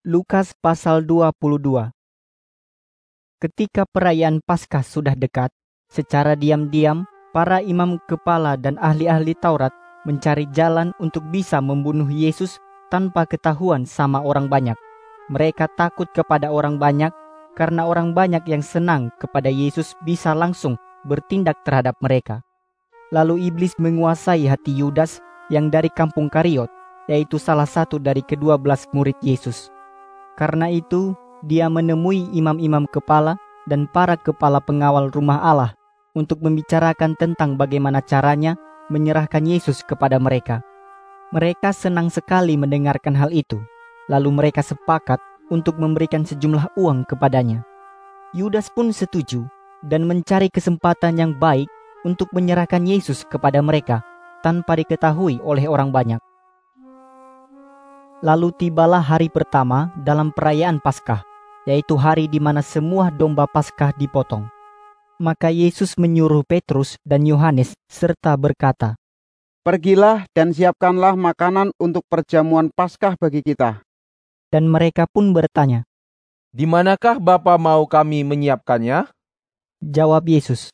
Lukas pasal 22 Ketika perayaan Paskah sudah dekat, secara diam-diam para imam kepala dan ahli-ahli Taurat mencari jalan untuk bisa membunuh Yesus tanpa ketahuan sama orang banyak. Mereka takut kepada orang banyak karena orang banyak yang senang kepada Yesus bisa langsung bertindak terhadap mereka. Lalu iblis menguasai hati Yudas yang dari kampung Kariot, yaitu salah satu dari kedua belas murid Yesus. Karena itu, dia menemui imam-imam kepala dan para kepala pengawal rumah Allah untuk membicarakan tentang bagaimana caranya menyerahkan Yesus kepada mereka. Mereka senang sekali mendengarkan hal itu, lalu mereka sepakat untuk memberikan sejumlah uang kepadanya. Yudas pun setuju dan mencari kesempatan yang baik untuk menyerahkan Yesus kepada mereka tanpa diketahui oleh orang banyak. Lalu tibalah hari pertama dalam perayaan Paskah, yaitu hari di mana semua domba Paskah dipotong. Maka Yesus menyuruh Petrus dan Yohanes serta berkata, Pergilah dan siapkanlah makanan untuk perjamuan Paskah bagi kita. Dan mereka pun bertanya, Di manakah Bapa mau kami menyiapkannya? Jawab Yesus,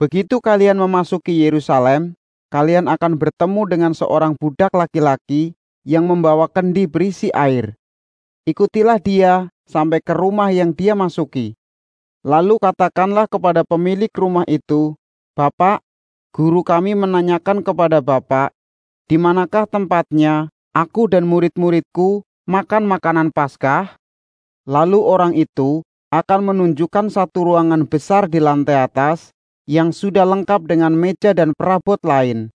Begitu kalian memasuki Yerusalem, kalian akan bertemu dengan seorang budak laki-laki yang membawa kendi berisi air. Ikutilah dia sampai ke rumah yang dia masuki. Lalu katakanlah kepada pemilik rumah itu, Bapak, guru kami menanyakan kepada Bapak, di manakah tempatnya aku dan murid-muridku makan makanan Paskah? Lalu orang itu akan menunjukkan satu ruangan besar di lantai atas yang sudah lengkap dengan meja dan perabot lain.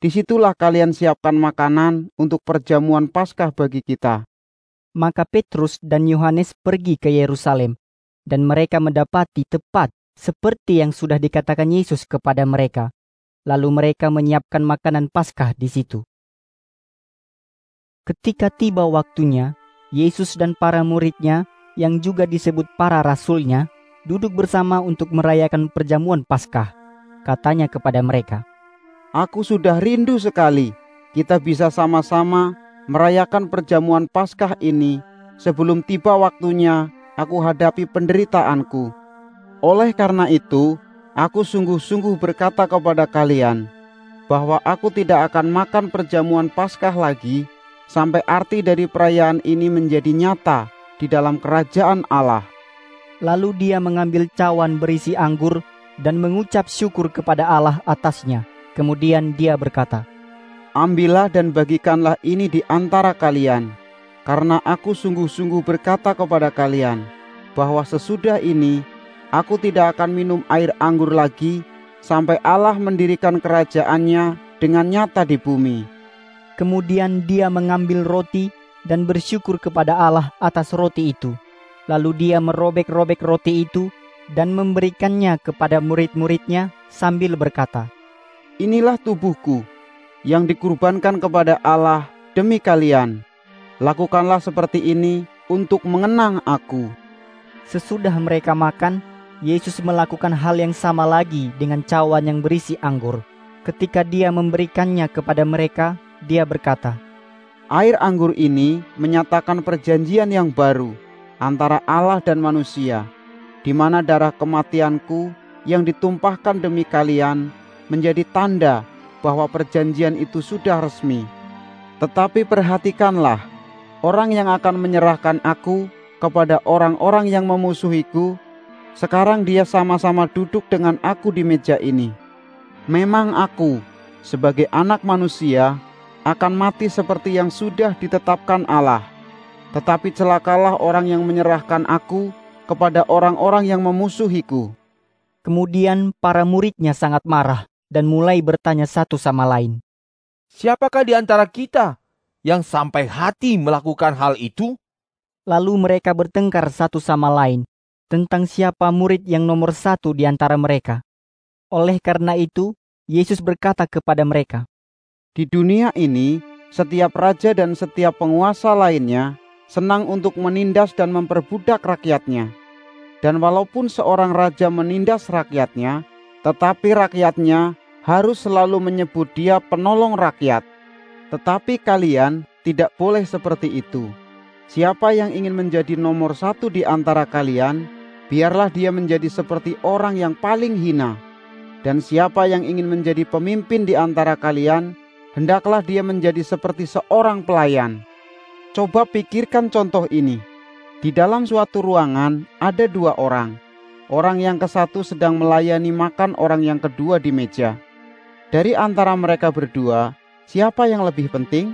Di situlah kalian siapkan makanan untuk perjamuan Paskah bagi kita. Maka Petrus dan Yohanes pergi ke Yerusalem, dan mereka mendapati tepat seperti yang sudah dikatakan Yesus kepada mereka. Lalu mereka menyiapkan makanan Paskah di situ. Ketika tiba waktunya, Yesus dan para muridnya, yang juga disebut para rasulnya, duduk bersama untuk merayakan perjamuan Paskah. Katanya kepada mereka, Aku sudah rindu sekali kita bisa sama-sama merayakan perjamuan Paskah ini sebelum tiba waktunya aku hadapi penderitaanku. Oleh karena itu, aku sungguh-sungguh berkata kepada kalian bahwa aku tidak akan makan perjamuan Paskah lagi sampai arti dari perayaan ini menjadi nyata di dalam kerajaan Allah. Lalu dia mengambil cawan berisi anggur dan mengucap syukur kepada Allah atasnya. Kemudian dia berkata, Ambillah dan bagikanlah ini di antara kalian, karena aku sungguh-sungguh berkata kepada kalian, bahwa sesudah ini aku tidak akan minum air anggur lagi sampai Allah mendirikan kerajaannya dengan nyata di bumi. Kemudian dia mengambil roti dan bersyukur kepada Allah atas roti itu. Lalu dia merobek-robek roti itu dan memberikannya kepada murid-muridnya sambil berkata, Inilah tubuhku yang dikurbankan kepada Allah demi kalian. Lakukanlah seperti ini untuk mengenang aku. Sesudah mereka makan, Yesus melakukan hal yang sama lagi dengan cawan yang berisi anggur. Ketika dia memberikannya kepada mereka, dia berkata, Air anggur ini menyatakan perjanjian yang baru antara Allah dan manusia, di mana darah kematianku yang ditumpahkan demi kalian menjadi tanda bahwa perjanjian itu sudah resmi. Tetapi perhatikanlah, orang yang akan menyerahkan aku kepada orang-orang yang memusuhiku, sekarang dia sama-sama duduk dengan aku di meja ini. Memang aku, sebagai anak manusia, akan mati seperti yang sudah ditetapkan Allah. Tetapi celakalah orang yang menyerahkan aku kepada orang-orang yang memusuhiku. Kemudian para muridnya sangat marah dan mulai bertanya satu sama lain. Siapakah di antara kita yang sampai hati melakukan hal itu? Lalu mereka bertengkar satu sama lain tentang siapa murid yang nomor satu di antara mereka. Oleh karena itu, Yesus berkata kepada mereka, Di dunia ini, setiap raja dan setiap penguasa lainnya senang untuk menindas dan memperbudak rakyatnya. Dan walaupun seorang raja menindas rakyatnya, tetapi rakyatnya harus selalu menyebut dia penolong rakyat. Tetapi kalian tidak boleh seperti itu. Siapa yang ingin menjadi nomor satu di antara kalian, biarlah dia menjadi seperti orang yang paling hina. Dan siapa yang ingin menjadi pemimpin di antara kalian, hendaklah dia menjadi seperti seorang pelayan. Coba pikirkan contoh ini. Di dalam suatu ruangan ada dua orang. Orang yang ke satu sedang melayani makan orang yang kedua di meja. Dari antara mereka berdua, siapa yang lebih penting?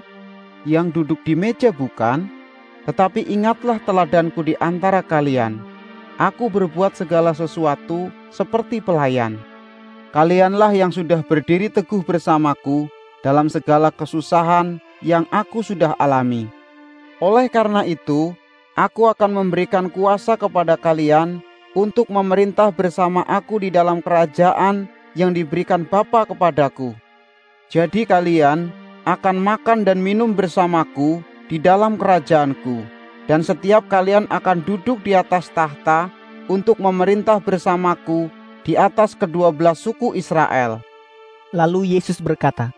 Yang duduk di meja bukan? Tetapi ingatlah teladanku di antara kalian. Aku berbuat segala sesuatu seperti pelayan. Kalianlah yang sudah berdiri teguh bersamaku dalam segala kesusahan yang aku sudah alami. Oleh karena itu, aku akan memberikan kuasa kepada kalian untuk memerintah bersama aku di dalam kerajaan yang diberikan Bapa kepadaku. Jadi kalian akan makan dan minum bersamaku di dalam kerajaanku, dan setiap kalian akan duduk di atas tahta untuk memerintah bersamaku di atas kedua belas suku Israel. Lalu Yesus berkata,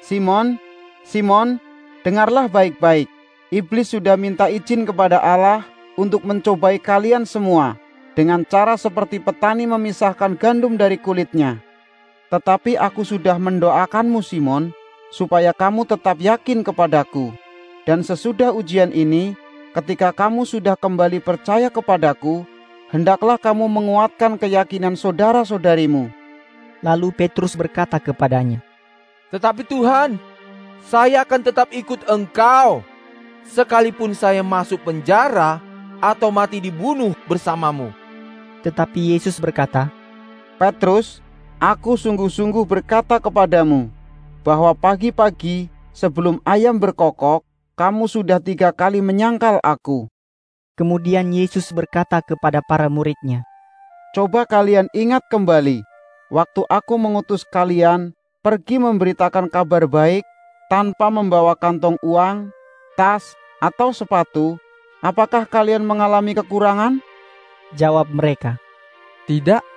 Simon, Simon, dengarlah baik-baik. Iblis sudah minta izin kepada Allah untuk mencobai kalian semua dengan cara seperti petani memisahkan gandum dari kulitnya. Tetapi aku sudah mendoakanmu Simon, supaya kamu tetap yakin kepadaku dan sesudah ujian ini, ketika kamu sudah kembali percaya kepadaku, hendaklah kamu menguatkan keyakinan saudara-saudarimu. Lalu Petrus berkata kepadanya, Tetapi Tuhan, saya akan tetap ikut engkau, sekalipun saya masuk penjara atau mati dibunuh bersamamu. Tetapi Yesus berkata, Petrus, aku sungguh-sungguh berkata kepadamu, bahwa pagi-pagi sebelum ayam berkokok, kamu sudah tiga kali menyangkal aku. Kemudian Yesus berkata kepada para muridnya, Coba kalian ingat kembali, waktu aku mengutus kalian pergi memberitakan kabar baik tanpa membawa kantong uang, tas, atau sepatu, apakah kalian mengalami kekurangan? Jawab mereka, Tidak.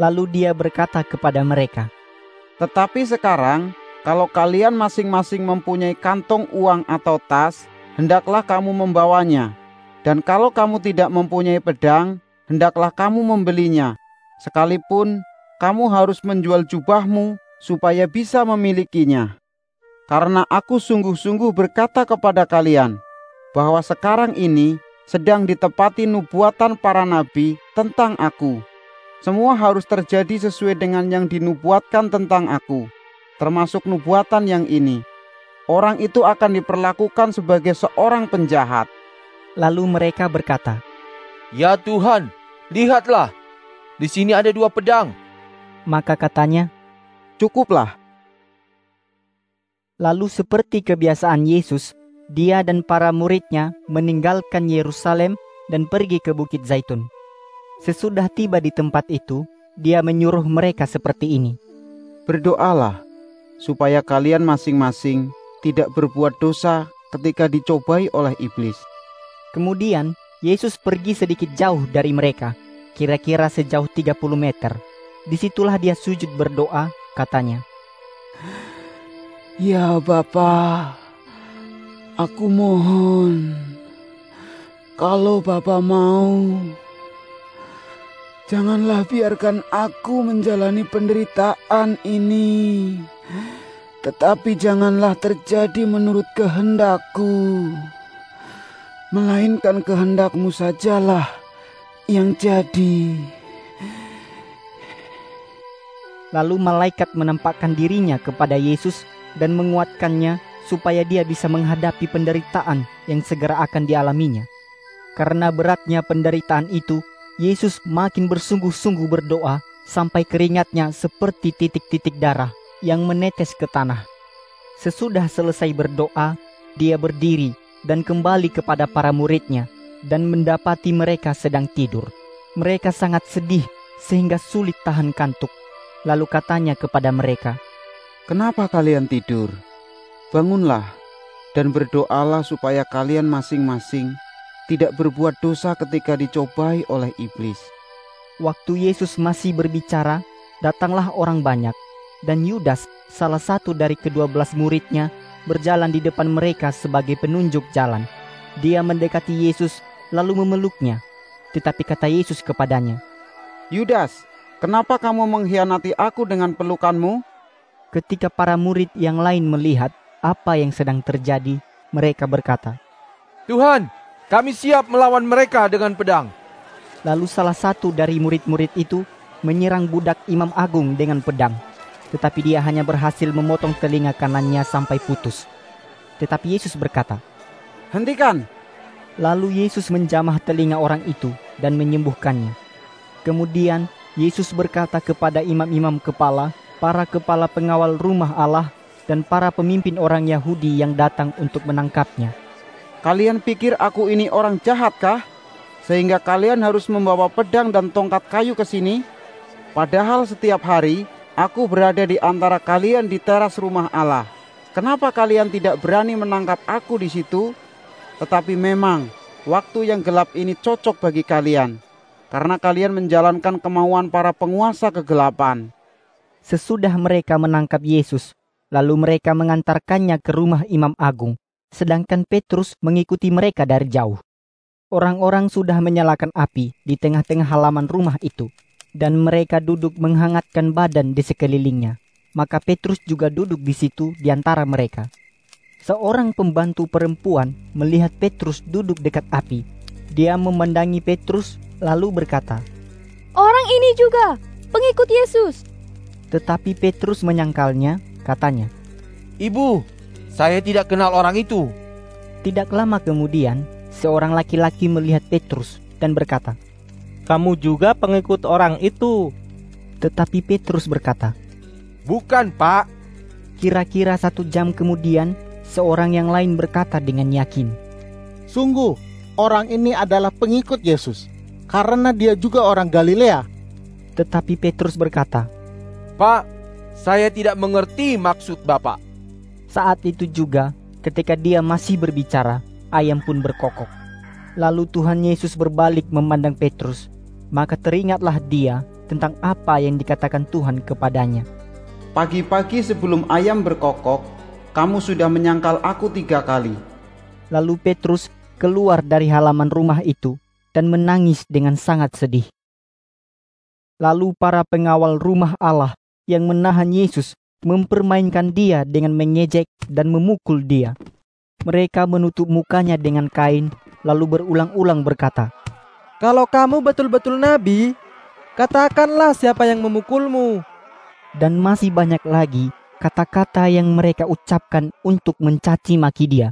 Lalu dia berkata kepada mereka, Tetapi sekarang kalau kalian masing-masing mempunyai kantong uang atau tas, hendaklah kamu membawanya. Dan kalau kamu tidak mempunyai pedang, hendaklah kamu membelinya. Sekalipun kamu harus menjual jubahmu supaya bisa memilikinya. Karena aku sungguh-sungguh berkata kepada kalian bahwa sekarang ini sedang ditepati nubuatan para nabi tentang aku. Semua harus terjadi sesuai dengan yang dinubuatkan tentang aku termasuk nubuatan yang ini. Orang itu akan diperlakukan sebagai seorang penjahat. Lalu mereka berkata, Ya Tuhan, lihatlah, di sini ada dua pedang. Maka katanya, Cukuplah. Lalu seperti kebiasaan Yesus, dia dan para muridnya meninggalkan Yerusalem dan pergi ke Bukit Zaitun. Sesudah tiba di tempat itu, dia menyuruh mereka seperti ini. Berdoalah supaya kalian masing-masing tidak berbuat dosa ketika dicobai oleh iblis. Kemudian Yesus pergi sedikit jauh dari mereka, kira-kira sejauh 30 meter. Di situlah dia sujud berdoa, katanya. Ya Bapa, aku mohon, kalau Bapa mau, janganlah biarkan aku menjalani penderitaan ini tetapi janganlah terjadi menurut kehendakku, melainkan kehendakmu sajalah yang jadi. Lalu malaikat menampakkan dirinya kepada Yesus dan menguatkannya supaya dia bisa menghadapi penderitaan yang segera akan dialaminya. Karena beratnya penderitaan itu, Yesus makin bersungguh-sungguh berdoa sampai keringatnya seperti titik-titik darah yang menetes ke tanah. Sesudah selesai berdoa, dia berdiri dan kembali kepada para muridnya dan mendapati mereka sedang tidur. Mereka sangat sedih sehingga sulit tahan kantuk. Lalu katanya kepada mereka, Kenapa kalian tidur? Bangunlah dan berdoalah supaya kalian masing-masing tidak berbuat dosa ketika dicobai oleh iblis. Waktu Yesus masih berbicara, datanglah orang banyak dan Yudas, salah satu dari kedua belas muridnya, berjalan di depan mereka sebagai penunjuk jalan. dia mendekati Yesus lalu memeluknya. Tetapi kata Yesus kepadanya, Yudas, kenapa kamu mengkhianati aku dengan pelukanmu? Ketika para murid yang lain melihat apa yang sedang terjadi, mereka berkata, Tuhan, kami siap melawan mereka dengan pedang. Lalu salah satu dari murid-murid itu menyerang budak imam agung dengan pedang. Tetapi dia hanya berhasil memotong telinga kanannya sampai putus. Tetapi Yesus berkata, Hentikan! Lalu Yesus menjamah telinga orang itu dan menyembuhkannya. Kemudian Yesus berkata kepada imam-imam kepala, para kepala pengawal rumah Allah, dan para pemimpin orang Yahudi yang datang untuk menangkapnya. Kalian pikir aku ini orang jahat kah? Sehingga kalian harus membawa pedang dan tongkat kayu ke sini? Padahal setiap hari aku berada di antara kalian di teras rumah Allah. Kenapa kalian tidak berani menangkap aku di situ? Tetapi memang waktu yang gelap ini cocok bagi kalian, karena kalian menjalankan kemauan para penguasa kegelapan. Sesudah mereka menangkap Yesus, lalu mereka mengantarkannya ke rumah Imam Agung, sedangkan Petrus mengikuti mereka dari jauh. Orang-orang sudah menyalakan api di tengah-tengah halaman rumah itu, dan mereka duduk menghangatkan badan di sekelilingnya. Maka Petrus juga duduk di situ di antara mereka. Seorang pembantu perempuan melihat Petrus duduk dekat api. Dia memandangi Petrus lalu berkata, Orang ini juga pengikut Yesus. Tetapi Petrus menyangkalnya, katanya, Ibu, saya tidak kenal orang itu. Tidak lama kemudian, seorang laki-laki melihat Petrus dan berkata, Kamu juga pengikut orang itu. Tetapi Petrus berkata, Bukan, Pak. Kira-kira satu jam kemudian, seorang yang lain berkata dengan yakin, Sungguh, orang ini adalah pengikut Yesus, karena dia juga orang Galilea. Tetapi Petrus berkata, Pak, saya tidak mengerti maksud Bapak. Saat itu juga, ketika dia masih berbicara, ayam pun berkokok. Lalu Tuhan Yesus berbalik memandang Petrus, maka teringatlah dia tentang apa yang dikatakan Tuhan kepadanya. Pagi-pagi sebelum ayam berkokok, kamu sudah menyangkal aku tiga kali. Lalu Petrus keluar dari halaman rumah itu dan menangis dengan sangat sedih. Lalu para pengawal rumah Allah yang menahan Yesus mempermainkan dia dengan mengejek dan memukul dia. Mereka menutup mukanya dengan kain, lalu berulang-ulang berkata, Kalau kamu betul-betul nabi, katakanlah siapa yang memukulmu. Dan masih banyak lagi kata-kata yang mereka ucapkan untuk mencaci maki dia.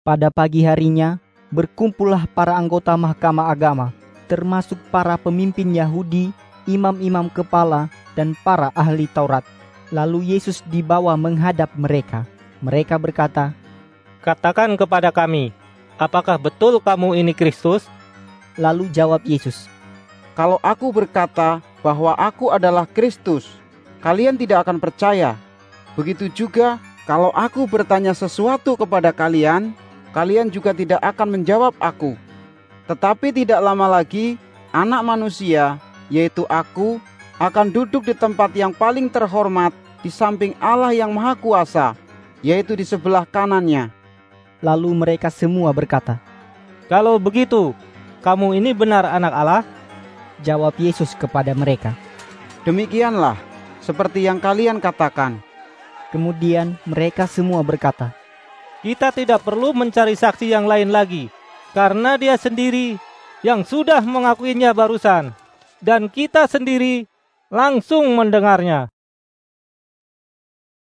Pada pagi harinya, berkumpullah para anggota mahkamah agama, termasuk para pemimpin Yahudi, imam-imam kepala, dan para ahli Taurat. Lalu Yesus dibawa menghadap mereka. Mereka berkata, Katakan kepada kami, apakah betul kamu ini Kristus? Lalu jawab Yesus, Kalau aku berkata bahwa aku adalah Kristus, kalian tidak akan percaya. Begitu juga kalau aku bertanya sesuatu kepada kalian, kalian juga tidak akan menjawab aku. Tetapi tidak lama lagi, anak manusia, yaitu aku, akan duduk di tempat yang paling terhormat di samping Allah yang Maha Kuasa, yaitu di sebelah kanannya. Lalu mereka semua berkata, Kalau begitu, kamu ini benar anak Allah? Jawab Yesus kepada mereka, Demikianlah, seperti yang kalian katakan. Kemudian mereka semua berkata, Kita tidak perlu mencari saksi yang lain lagi, karena dia sendiri yang sudah mengakuinya barusan, dan kita sendiri langsung mendengarnya.